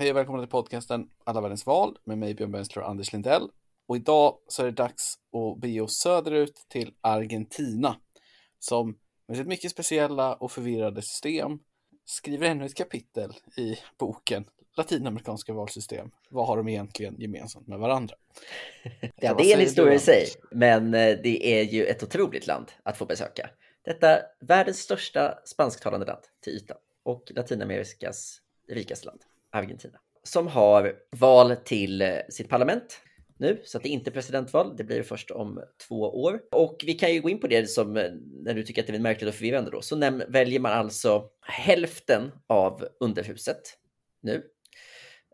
Hej och välkomna till podcasten Alla världens val med mig Björn Bensler och Anders Lindell. Och idag så är det dags att bege oss söderut till Argentina som med sitt mycket speciella och förvirrade system skriver ännu ett kapitel i boken Latinamerikanska valsystem. Vad har de egentligen gemensamt med varandra? Ja, det är en historia i sig, men eh, det är ju ett otroligt land att få besöka. Detta världens största spansktalande land till ytan och Latinamerikas rikaste land, Argentina, som har val till eh, sitt parlament nu, så att det är inte presidentval. Det blir det först om två år. Och vi kan ju gå in på det som eh, när du tycker att det är märkligt och förvirrande då, så näm- väljer man alltså hälften av underhuset nu.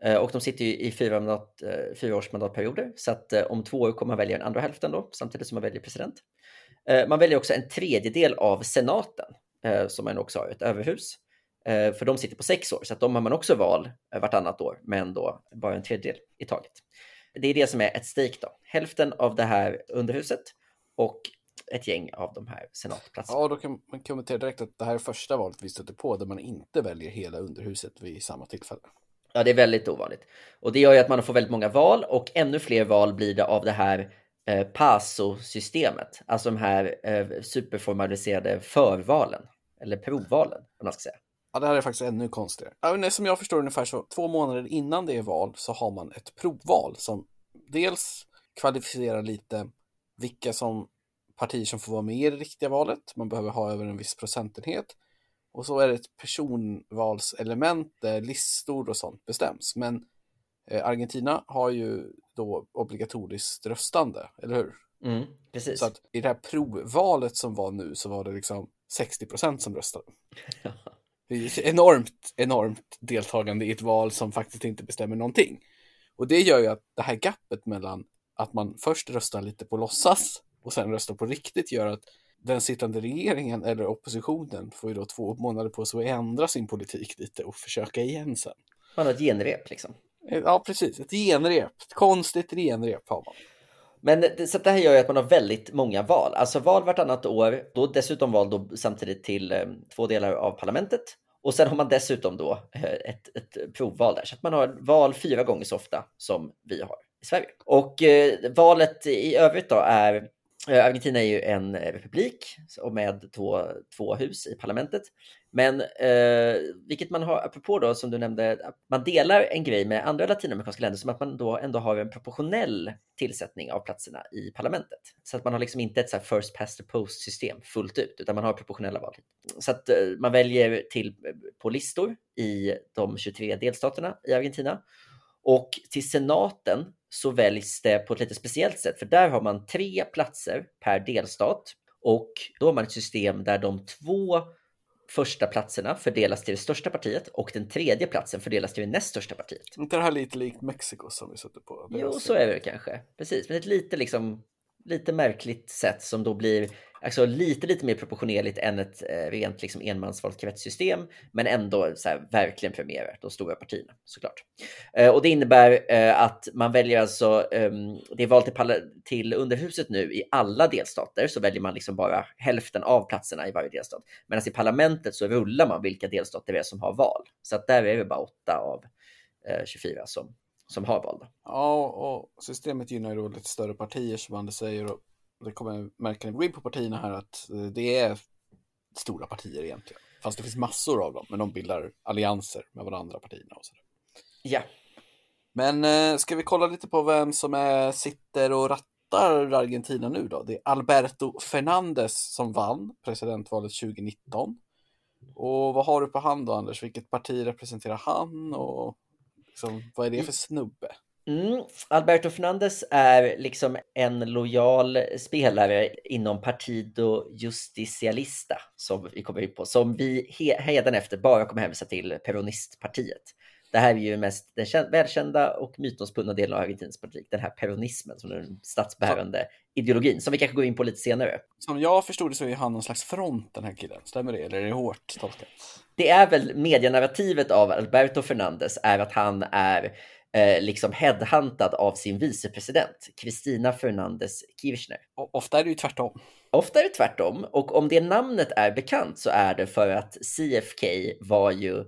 Eh, och de sitter ju i fyra, mandat, fyra års mandatperioder, så att om två år kommer man välja den andra hälften då, samtidigt som man väljer president. Man väljer också en tredjedel av senaten, som man också har, ett överhus. Eh, För de sitter på sex år, så att de har man också val eh, vartannat år, men då bara en tredjedel i taget. Det är det som är ett stake då. Hälften av det här underhuset och ett gäng av de här senatplatserna. Ja, då kan man kommentera direkt att det här är första valet vi stöter på där man inte väljer hela underhuset vid samma tillfälle. Ja, det är väldigt ovanligt. Och det gör ju att man får väldigt många val och ännu fler val blir det av det här eh, PASO-systemet. Alltså de här eh, superformaliserade förvalen, eller provvalen, om man ska säga. Ja, det här är faktiskt ännu konstigare. Ja, som jag förstår ungefär så, två månader innan det är val så har man ett provval som dels kvalificerar lite vilka som partier som får vara med i det riktiga valet. Man behöver ha över en viss procentenhet. Och så är det ett personvalselement där listor och sånt bestäms. Men eh, Argentina har ju då obligatoriskt röstande, eller hur? Mm, precis. Så att i det här provvalet som var nu så var det liksom 60 procent som röstade. Det är enormt, enormt deltagande i ett val som faktiskt inte bestämmer någonting. Och det gör ju att det här gapet mellan att man först röstar lite på låtsas och sen röstar på riktigt gör att den sittande regeringen eller oppositionen får ju då två månader på sig att ändra sin politik lite och försöka igen sen. Man har ett genrep liksom. Ja, precis. Ett genrep. Ett konstigt genrep har man. Men det, så det här gör ju att man har väldigt många val. Alltså val vartannat år, då dessutom val då samtidigt till eh, två delar av parlamentet. Och sen har man dessutom då eh, ett, ett provval där. Så att man har val fyra gånger så ofta som vi har i Sverige. Och eh, valet i övrigt då är eh, Argentina är ju en eh, republik och med två, två hus i parlamentet. Men eh, vilket man har, apropå då som du nämnde, man delar en grej med andra latinamerikanska länder som att man då ändå har en proportionell tillsättning av platserna i parlamentet. Så att man har liksom inte ett så här first past the post system fullt ut, utan man har proportionella val. Så att eh, man väljer till eh, på listor i de 23 delstaterna i Argentina. Och till senaten så väljs det på ett lite speciellt sätt, för där har man tre platser per delstat och då har man ett system där de två första platserna fördelas till det största partiet och den tredje platsen fördelas till det näst största partiet. inte det här lite likt Mexiko som vi sätter på? Jo, så är det kanske. Precis, men ett lite liksom lite märkligt sätt som då blir alltså lite, lite mer proportionerligt än ett eh, rent liksom enmansvalkretssystem, men ändå så här, verkligen premierar de stora partierna såklart. Eh, och det innebär eh, att man väljer alltså, eh, det är val till, till underhuset nu i alla delstater, så väljer man liksom bara hälften av platserna i varje delstat. Medan i parlamentet så rullar man vilka delstater det är som har val. Så att där är det bara åtta av eh, 24 som, som har val. Då. Ja, och systemet gynnar ju då lite större partier som Anders säger och det kommer märka när vi går in på partierna här att eh, det är stora partier egentligen. Fast det finns massor av dem, men de bildar allianser med varandra partierna och sådär. Ja, Men eh, ska vi kolla lite på vem som är, sitter och rattar Argentina nu då? Det är Alberto Fernandez som vann presidentvalet 2019. Och vad har du på hand då Anders? Vilket parti representerar han och liksom, vad är det för snubbe? Mm. Alberto Fernandez är liksom en lojal spelare inom Partido Justicialista som vi kommer in på, som vi he- hädanefter bara kommer hänvisa till Peronistpartiet. Det här är ju mest den kän- välkända och mytomspunna delen av Argentinas politik, den här peronismen som är den statsbärande ideologin, som vi kanske går in på lite senare. Som jag förstod det så är han någon slags front den här killen, stämmer det? Eller är det hårt tolkat? Det är väl medienarrativet av Alberto Fernandez är att han är eh, liksom headhuntad av sin vicepresident, Cristina Fernandez Kirchner. Och ofta är det ju tvärtom. Ofta är det tvärtom och om det namnet är bekant så är det för att CFK var ju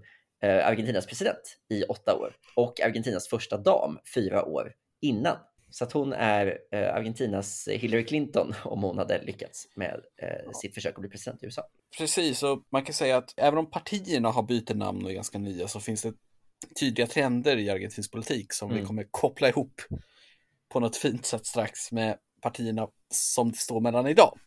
Argentinas president i åtta år och Argentinas första dam fyra år innan. Så att hon är eh, Argentinas Hillary Clinton om hon hade lyckats med eh, sitt försök att bli president i USA. Precis, och man kan säga att även om partierna har bytt namn och är ganska nya så finns det tydliga trender i argentinsk politik som mm. vi kommer koppla ihop på något fint sätt strax med partierna som det står mellan idag.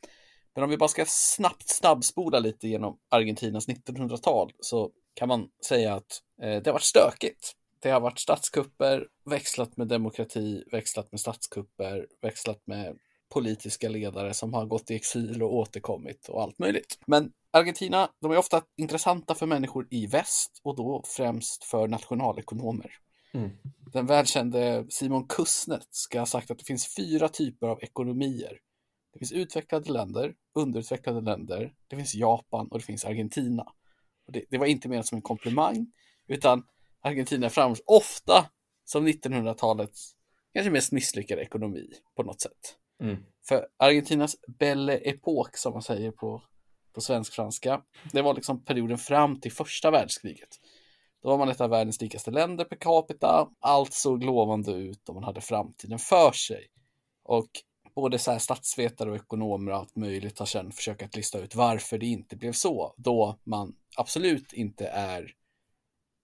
Men om vi bara ska snabbt snabbspola lite genom Argentinas 1900-tal så kan man säga att eh, det har varit stökigt. Det har varit statskupper, växlat med demokrati, växlat med statskupper, växlat med politiska ledare som har gått i exil och återkommit och allt möjligt. Men Argentina, de är ofta intressanta för människor i väst och då främst för nationalekonomer. Mm. Den välkände Simon Kussnet ska ha sagt att det finns fyra typer av ekonomier. Det finns utvecklade länder, underutvecklade länder, det finns Japan och det finns Argentina. Det, det var inte menat som en komplimang, utan Argentina framställs ofta som 1900-talets kanske mest misslyckade ekonomi på något sätt. Mm. För Argentinas Belle Époque, som man säger på, på svensk-franska, det var liksom perioden fram till första världskriget. Då var man ett av världens rikaste länder per capita. Allt såg lovande ut och man hade framtiden för sig. Och både så här statsvetare och ekonomer och allt möjligt har sedan försökt att lista ut varför det inte blev så. Då man absolut inte är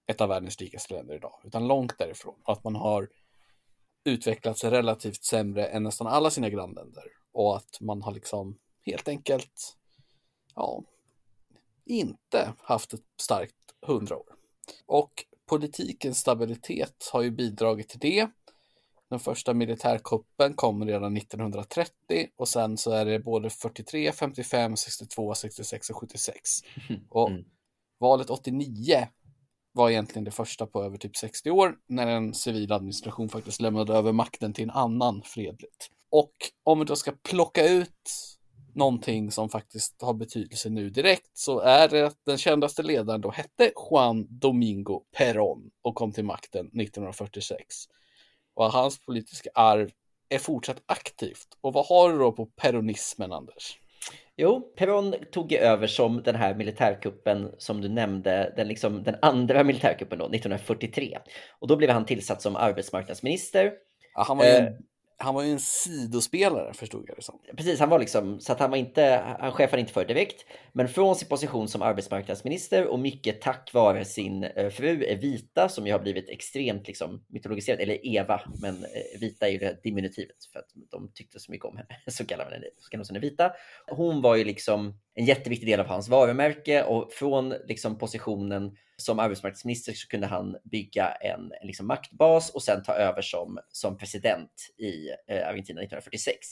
ett av världens rikaste länder idag, utan långt därifrån. Att man har utvecklats relativt sämre än nästan alla sina grannländer och att man har liksom helt enkelt ja, inte haft ett starkt hundra år. Och politikens stabilitet har ju bidragit till det. Den första militärkuppen kom redan 1930 och sen så är det både 43, 55, 62, 66 och 76. Och mm. valet 89 var egentligen det första på över typ 60 år när en civil administration faktiskt lämnade över makten till en annan fredligt. Och om vi då ska plocka ut någonting som faktiskt har betydelse nu direkt så är det att den kändaste ledaren då hette Juan Domingo Perón och kom till makten 1946. Och hans politiska arv är fortsatt aktivt. Och vad har du då på peronismen, Anders? Jo, Perón tog över som den här militärkuppen som du nämnde, den, liksom, den andra militärkuppen då, 1943. Och då blev han tillsatt som arbetsmarknadsminister. Ja, han var ju eh, han var ju en sidospelare förstod jag det som. Precis, han var liksom, så att han var inte, han chefade inte för direkt. Men från sin position som arbetsmarknadsminister och mycket tack vare sin eh, fru Evita som ju har blivit extremt liksom mytologiserad, eller Eva, men eh, Vita är ju det diminutivet för att de tyckte så mycket om henne, så kallar man henne, så kallar henne Vita. Hon var ju liksom en jätteviktig del av hans varumärke och från liksom positionen som arbetsmarknadsminister så kunde han bygga en, liksom maktbas och sen ta över som, som president i eh, Argentina 1946.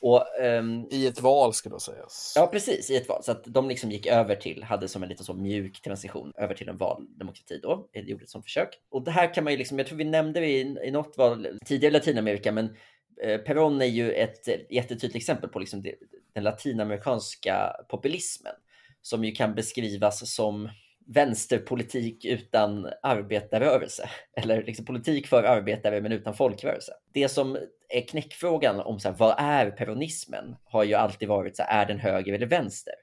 Och, um, I ett val ska då sägas. Ja, precis, i ett val. Så att de liksom gick över till, hade som en liten så mjuk transition över till en valdemokrati då. Det gjorde ett sånt försök. Och det här kan man ju liksom, jag tror vi nämnde det i, i något val tidigare i Latinamerika, men eh, Perón är ju ett jättetydligt exempel på liksom det, den latinamerikanska populismen som ju kan beskrivas som vänsterpolitik utan arbetarrörelse. Eller liksom politik för arbetare men utan folkrörelse. Det som är knäckfrågan om så här, vad är peronismen har ju alltid varit så här, är den höger eller vänster?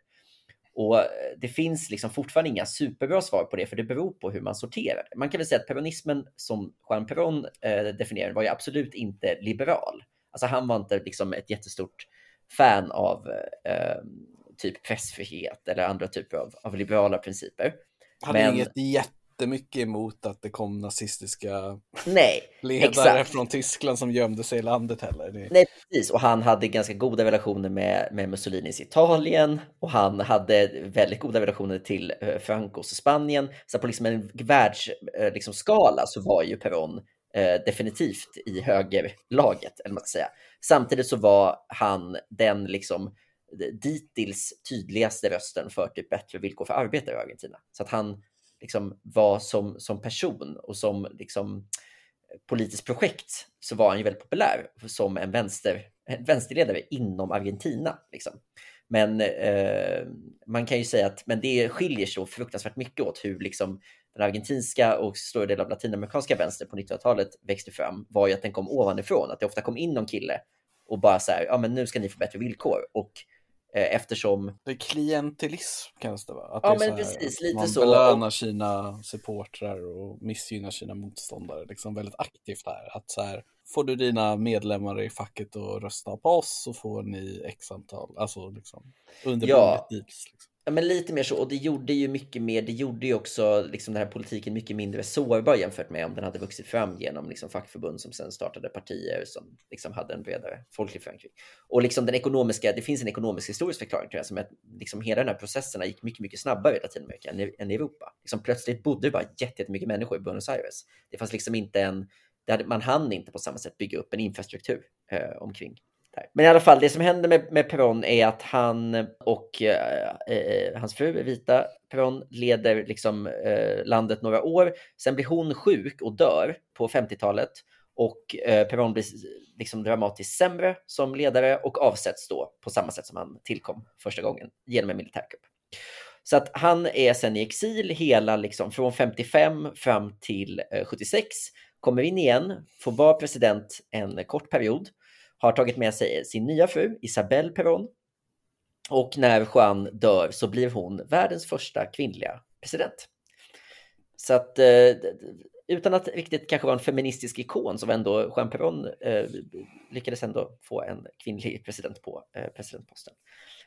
Och eh, det finns liksom fortfarande inga superbra svar på det, för det beror på hur man sorterar. Man kan väl säga att peronismen som Juan Perón eh, definierade var ju absolut inte liberal. Alltså han var inte liksom ett jättestort fan av eh, typ pressfrihet eller andra typer av, av liberala principer. Han hade men... inget jättemycket emot att det kom nazistiska Nej, ledare exakt. från Tyskland som gömde sig i landet heller. Det... Nej, precis. Och han hade ganska goda relationer med, med Mussolinis Italien och han hade väldigt goda relationer till eh, Francos Spanien. Så på liksom en världsskala eh, liksom, så var ju Perón eh, definitivt i högerlaget, eller man ska säga. Samtidigt så var han den liksom dittills tydligaste rösten för typ bättre villkor för arbetare i Argentina. Så att han liksom var som, som person och som liksom eh, politiskt projekt så var han ju väldigt populär som en, vänster, en vänsterledare inom Argentina. Liksom. Men eh, man kan ju säga att men det skiljer sig fruktansvärt mycket åt hur liksom, den argentinska och stora delar av latinamerikanska vänster på 1900-talet växte fram var ju att den kom ovanifrån, att det ofta kom in någon kille och bara så här, ja men nu ska ni få bättre villkor. Och eh, eftersom... Det är klientelism kallas det va? Att ja, det men här, precis, lite man så. belönar sina supportrar och missgynnar sina motståndare. Liksom väldigt aktivt här. Att så här, får du dina medlemmar i facket att rösta på oss så får ni x antal, alltså liksom under Ja. deals. Liksom. Ja, men lite mer så. Och det gjorde ju mycket mer. Det gjorde ju också liksom den här politiken mycket mindre sårbar jämfört med om den hade vuxit fram genom liksom fackförbund som sen startade partier som liksom hade en bredare folklig förankring. Och liksom den ekonomiska, det finns en ekonomisk historisk förklaring till det som att liksom hela den här processerna gick mycket, mycket snabbare i Latinamerika än i, än i Europa. Liksom plötsligt bodde det bara jätte- jättemycket människor i Buenos Aires. Det fanns liksom inte en, hade, man hann inte på samma sätt bygga upp en infrastruktur eh, omkring där. Men i alla fall, det som händer med, med Perón är att han och eh, eh, hans fru Evita Perón leder liksom, eh, landet några år. Sen blir hon sjuk och dör på 50-talet och eh, Perón blir liksom dramatiskt sämre som ledare och avsätts då på samma sätt som han tillkom första gången genom en militärkupp. Så att han är sen i exil hela liksom från 55 fram till eh, 76, kommer in igen, får vara president en kort period har tagit med sig sin nya fru Isabel Perón. Och när Juan dör så blir hon världens första kvinnliga president. Så att eh, utan att riktigt kanske vara en feministisk ikon så var ändå Juan Perón eh, lyckades ändå få en kvinnlig president på eh, presidentposten.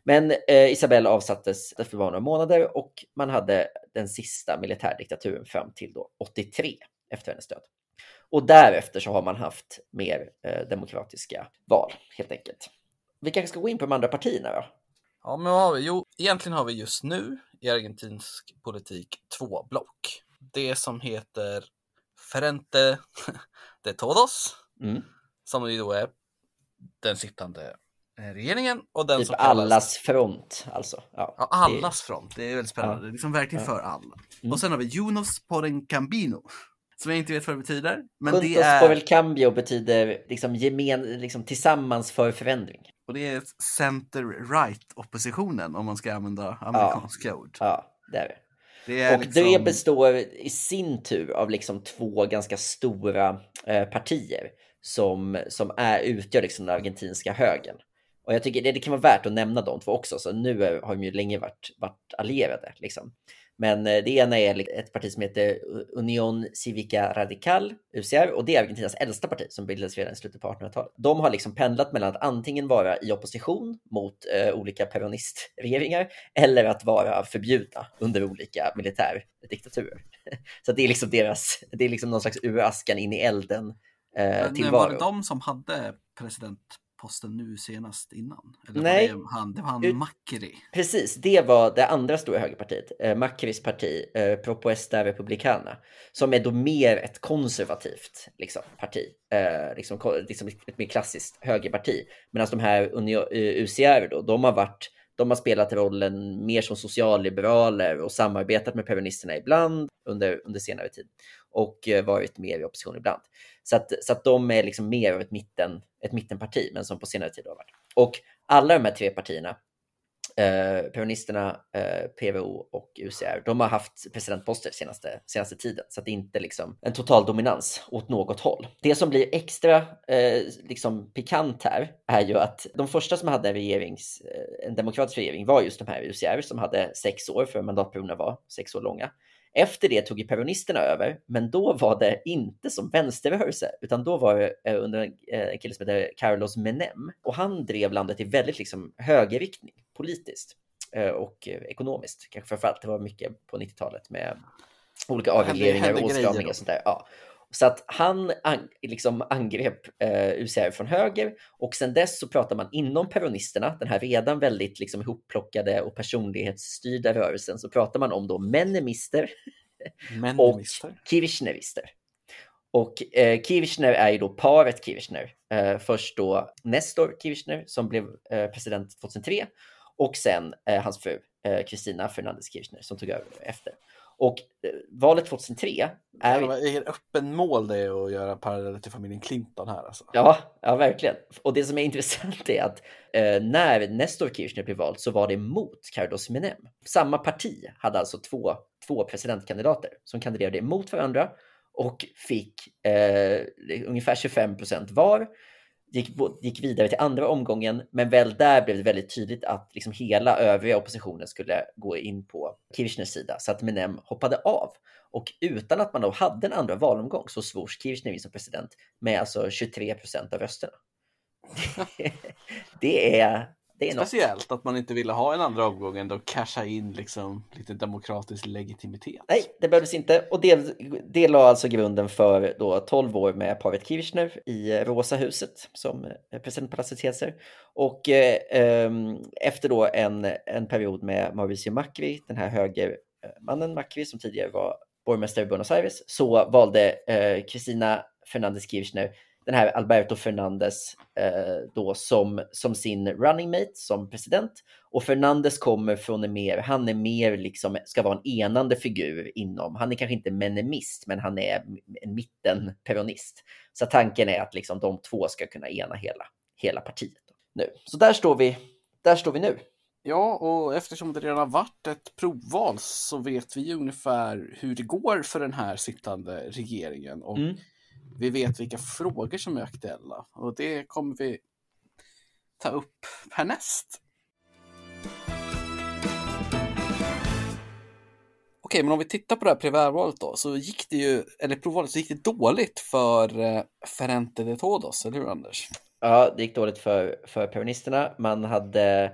Men eh, Isabel avsattes efter bara några månader och man hade den sista militärdiktaturen fram till då 83 efter hennes död. Och därefter så har man haft mer eh, demokratiska val helt enkelt. Vi kanske ska gå in på de andra partierna då? Ja, men vad har vi? Jo, egentligen har vi just nu i argentinsk politik två block. Det som heter Frente de Todos, Mm. som ju då är den sittande eh, regeringen och den Typ som kallas allas front alltså. Ja, Ja, allas front. Det är väldigt spännande. Ja. Det är liksom verkligen Ja. för alla. Mm. Och sen har vi Junos por en Cambino. Som jag inte vet vad det betyder. Men Juntos det är, por el cambio betyder liksom, gemen, liksom tillsammans för förändring. och det är center-right oppositionen om man ska använda amerikanska ord. Ja, det är det. Det Och liksom, det består i sin tur av liksom två ganska stora eh, partier som, som är, utgör liksom den argentinska högern. Och jag tycker det, det kan vara värt att nämna de två också, så nu är, har de ju länge varit, varit allierade. Liksom. Men eh, det ena är ett parti som heter Union Civica Radical, UCR, och det är Argentinas äldsta parti som bildades redan i slutet på 1800-talet. De har liksom pendlat mellan att antingen vara i opposition mot eh, olika peronistregeringar eller att vara förbjudna under olika militärdiktaturer. Så det är liksom deras, det är liksom någon slags ur askan in i elden eh, men, men var tillvaro. det de som hade presidentposten nu senast innan? Eller Nej. Var det, han, det var han Macri. Precis, det var det andra stora högerpartiet, eh, Macris parti, eh, Propuesta Republicana, som är då mer ett konservativt liksom, parti, eh, liksom, liksom ett mer klassiskt högerparti. Medan de här Unio- eh, UCR då, de har varit de har spelat rollen mer som socialliberaler och samarbetat med peronnisterna ibland under, under senare tid och eh, varit mer i opposition ibland. Så att, så att de är liksom mer av ett, mitten, ett mittenparti, men som på senare tid har varit. Och alla de här tre partierna eh, Peronisterna, eh, PVO och UCR, de har haft presidentposter senaste, senaste tiden. Så att det är inte liksom en total dominans åt något håll. Det som blir extra eh, liksom pikant här är ju att de första som hade en, regerings, eh, en demokratisk regering var just de här UCR som hade sex år, för mandatperioderna var sex år långa. Efter det tog ju peronnisterna över, men då var det inte som vänsterrörelse, utan då var det eh, under en eh, en kille som heter Carlos Menem. Och han drev landet i väldigt liksom högerriktning politiskt eh, och ekonomiskt. Kanske framförallt, det var mycket på 90-talet med olika avregleringar och åtstramningar och sånt där. Ja. Så att han an, liksom angrep eh, UCR från höger och sen dess så pratar man inom peronisterna, den här redan väldigt liksom ihopplockade och personlighetsstyrda rörelsen, så pratar man om då menemister Men och. Kirchnerister. Och eh, Kirchner är ju då paret Kirchner. Eh, först då Nestor Kirchner som blev eh, president 2003 och sen eh, hans fru eh, Kristina Fernandez Kirchner som tog över efter. Och eh, valet 2003 är... Det var en öppen mål det är att göra paralleller till familjen Clinton här alltså. Ja, ja, verkligen. Och det som är intressant är att eh, när Nestor Kirchner blev vald så var det mot Carlos Menem. Samma parti hade alltså två, två presidentkandidater som kandiderade emot varandra och fick eh, ungefär 25 procent var gick, gick vidare till andra omgången, men väl där blev det väldigt tydligt att liksom hela övriga oppositionen skulle gå in på Kirchners sida, så att Menem hoppade av. Och utan att man då hade en andra valomgång så svors Kirchner in som president med alltså 23 procent av rösterna. det är det är Speciellt något. att man inte ville ha en andra omgång än att casha in liksom lite demokratisk legitimitet. Nej, det behövdes inte. Och det, det la alltså grunden för då 12 år med paret Kirchner i Rosa huset, som presidentpalatset heter. Och eh, ehm, efter då en, en period med Mauricio Macri, den här högermannen Macri som tidigare var borgmästare i Buenos Aires, så valde eh, Cristina Fernandez Kirchner den här Alberto Fernandez eh, då som, som sin running mate som president. Och Fernandez kommer från en mer, han är mer liksom, ska vara en enande figur inom, han är kanske inte menemist, men han är en mittenperonist. Så tanken är att liksom de två ska kunna ena hela, hela partiet. Nu. Så där står vi, där står vi nu. Ja, och eftersom det redan har varit ett provval så vet vi ungefär hur det går för den här sittande regeringen. Och mm vi vet vilka frågor som är aktuella och det kommer vi ta upp härnäst. Okej, men om vi tittar på det här primärvalet då, så gick det ju, eller provvalet, så gick det dåligt för eh, Ferente de Todos, eller hur Anders? Ja, det gick dåligt för, för Peronisterna. Man hade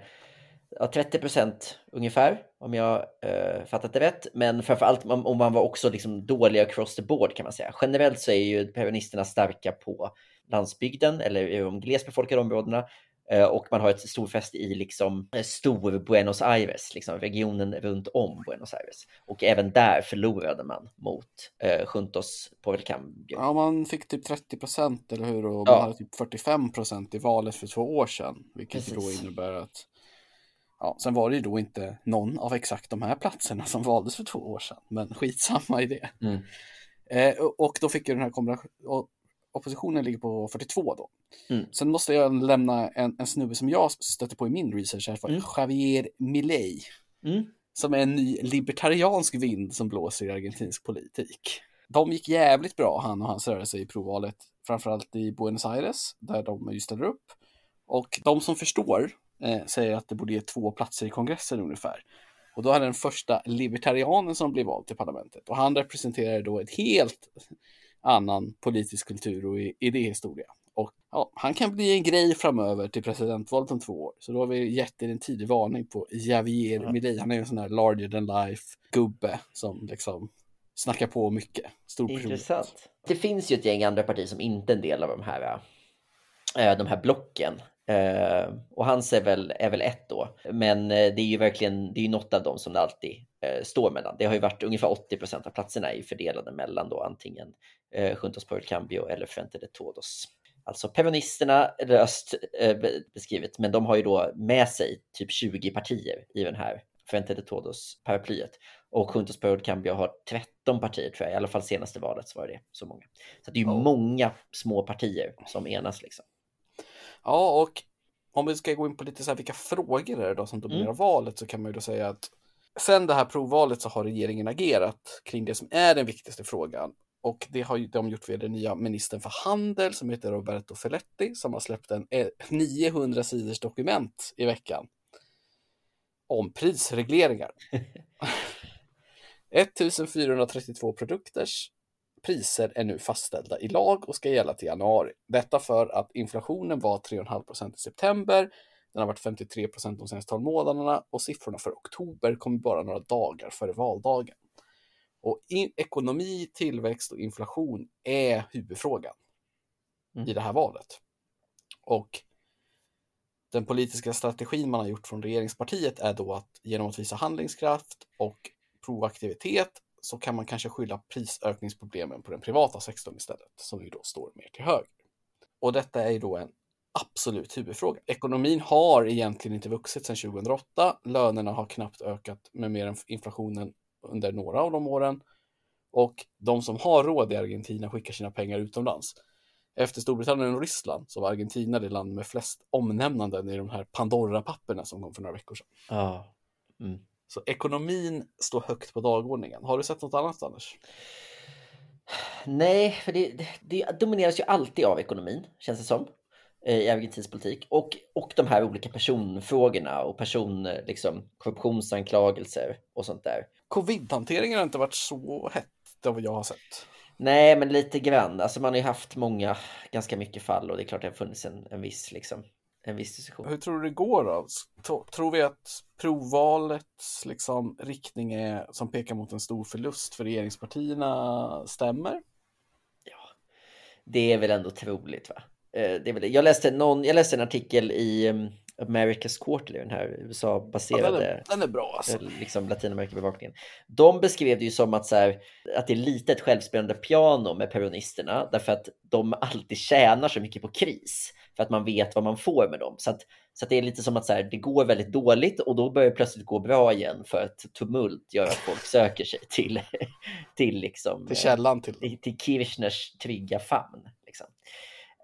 ja, 30 procent ungefär, om jag eh, fattat det rätt. Men framförallt om man var också liksom dålig across the board kan man säga. Generellt så är ju peonisterna starka på landsbygden eller i de glesbefolkade områdena. Eh, och man har ett storfäste i liksom eh, stor Buenos Aires, liksom regionen runt om Buenos Aires. Och även där förlorade man mot eh, Juntos på Velcambio. Ja, man fick typ 30 procent, eller hur? Och man ja. hade typ 45 procent i valet för två år sedan. Vilket Precis. då innebär att Ja, sen var det ju då inte någon av exakt de här platserna som valdes för två år sedan, men skitsamma i det. Mm. Eh, och då fick ju den här kombinationen, oppositionen ligger på 42 då. Mm. Sen måste jag lämna en, en snubbe som jag stötte på i min research här, mm. Javier Milei. Mm. Som är en ny libertariansk vind som blåser i argentinsk politik. De gick jävligt bra, han och hans rörelse i provvalet, framförallt i Buenos Aires, där de ju ställer upp. Och de som förstår eh, säger att det borde ge två platser i kongressen ungefär. Och då är den första libertarianen som blir vald till parlamentet och han representerar då ett helt annan politisk kultur och idéhistoria. Och ja, han kan bli en grej framöver till presidentvalet om två år. Så då har vi gett er en tidig varning på Javier ja. Milei. Han är en sån här larger than life gubbe som liksom snackar på mycket. Stor Intressant. Det finns ju ett gäng andra partier som inte är en del av de här, äh, de här blocken. Uh, och hans är väl, är väl ett då. Men uh, det är ju verkligen, det är ju något av dem som det alltid uh, står mellan. Det har ju varit ungefär 80 procent av platserna är fördelade mellan då antingen uh, Juntos por el Cambio eller Frente de Todos. Alltså peonisterna röst beskrivet, men de har ju då med sig typ 20 partier i den här Frente de Todos paraplyet. Och Juntos por el Cambio har 13 partier tror jag, i alla fall senaste valet så var det så många. Så det är ju oh. många små partier som enas liksom. Ja, och om vi ska gå in på lite så här vilka frågor är det då som dominerar mm. valet så kan man ju då säga att sen det här provvalet så har regeringen agerat kring det som är den viktigaste frågan. Och det har de gjort via den nya ministern för handel som heter Roberto Felletti som har släppt en 900 eh, sidors dokument i veckan om prisregleringar. 1432 produkters priser är nu fastställda i lag och ska gälla till januari. Detta för att inflationen var 3,5% i september. Den har varit 53 de senaste 12 månaderna och siffrorna för oktober kommer bara några dagar före valdagen. Och ekonomi, tillväxt och inflation är huvudfrågan mm. i det här valet. Och den politiska strategin man har gjort från regeringspartiet är då att genom att visa handlingskraft och proaktivitet så kan man kanske skylla prisökningsproblemen på den privata sektorn istället, som ju då står mer till höger. Och detta är ju då en absolut huvudfråga. Ekonomin har egentligen inte vuxit sedan 2008. Lönerna har knappt ökat med mer än inflationen under några av de åren. Och de som har råd i Argentina skickar sina pengar utomlands. Efter Storbritannien och Ryssland så var Argentina det land med flest omnämnanden i de här Pandora-papperna som kom för några veckor sedan. Ja. Mm. Så ekonomin står högt på dagordningen. Har du sett något annat Anders? Nej, för det, det domineras ju alltid av ekonomin, känns det som. eh, i argentinsk politik och, och de här olika personfrågorna och person, liksom, korruptionsanklagelser och sånt där. Covid-hanteringen har inte varit så hett, det vad jag har sett. Nej, men lite grann. Alltså man har ju haft många, ganska mycket fall och det är klart det har funnits en, en viss liksom, en viss diskussion. Hur tror du det går då? Tror vi att provvalets liksom, riktning är, som pekar mot en stor förlust för regeringspartierna stämmer? Ja, det är väl ändå troligt va? Eh, det är väl, jag, läste någon, jag läste en artikel i mm, America's Quarterly, den här USA-baserade ja, den, den är bra alltså. Eh, liksom Latinamerika-bevakningen. De beskrev det ju som att, så här, att det är lite ett självspelande piano med peronisterna därför att de alltid tjänar så mycket på kris för att man vet vad man får med dem. Så att, så att det är lite som att så här, det går väldigt dåligt och då börjar det plötsligt gå bra igen för att tumult gör att folk söker sig till, till, liksom, till källan. Till, till, till Kirchners trygga famn.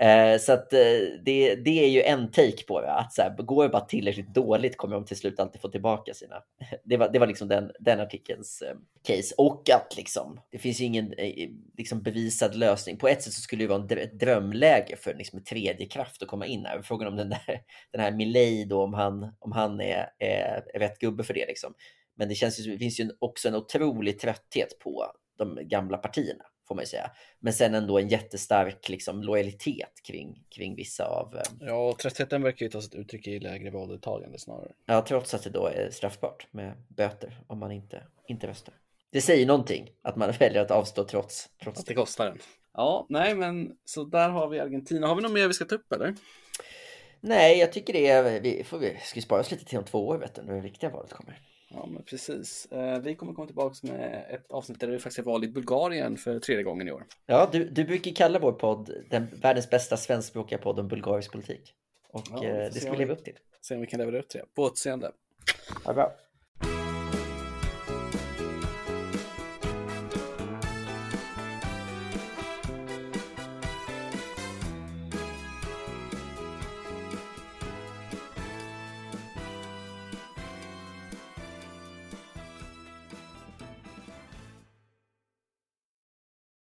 Eh, så att eh, det, det är ju en take på det, att så här, går det bara tillräckligt dåligt kommer de till slut alltid få tillbaka sina. Det var, det var liksom den, den artikelns eh, case. Och att liksom, det finns ju ingen eh, liksom, bevisad lösning. På ett sätt så skulle det vara ett drömläge för liksom, en tredje kraft att komma in här. Frågan om den, där, den här Milley då, om han, om han är, är, är rätt gubbe för det liksom. Men det, känns det finns ju också en otrolig trötthet på de gamla partierna får man ju säga. Men sen ändå en jättestark liksom, lojalitet kring, kring vissa av... Eh, ja, tröttheten verkar ju ta sig uttryck i lägre valdeltagande snarare. Ja, trots att det då är straffbart med böter om man inte, inte röstar. Det säger någonting att man väljer att avstå trots, trots att det kostar en. Ja, nej, men så där har vi Argentina. Har vi något mer vi ska ta upp eller? Nej, jag tycker det är, vi får vi ska spara oss lite till om två år vet du, när det riktiga valet kommer. Ja, men precis. Eh, vi kommer komma tillbaka med ett avsnitt där det faktiskt är val i Bulgarien för tredje gången i år. Ja, du, du brukar kalla vår podd den världens bästa svenskspråkiga podd om bulgarisk politik. Och ja, eh, det ska vi leva upp till. Se om vi kan leva upp till det. På återseende. Ja, bra.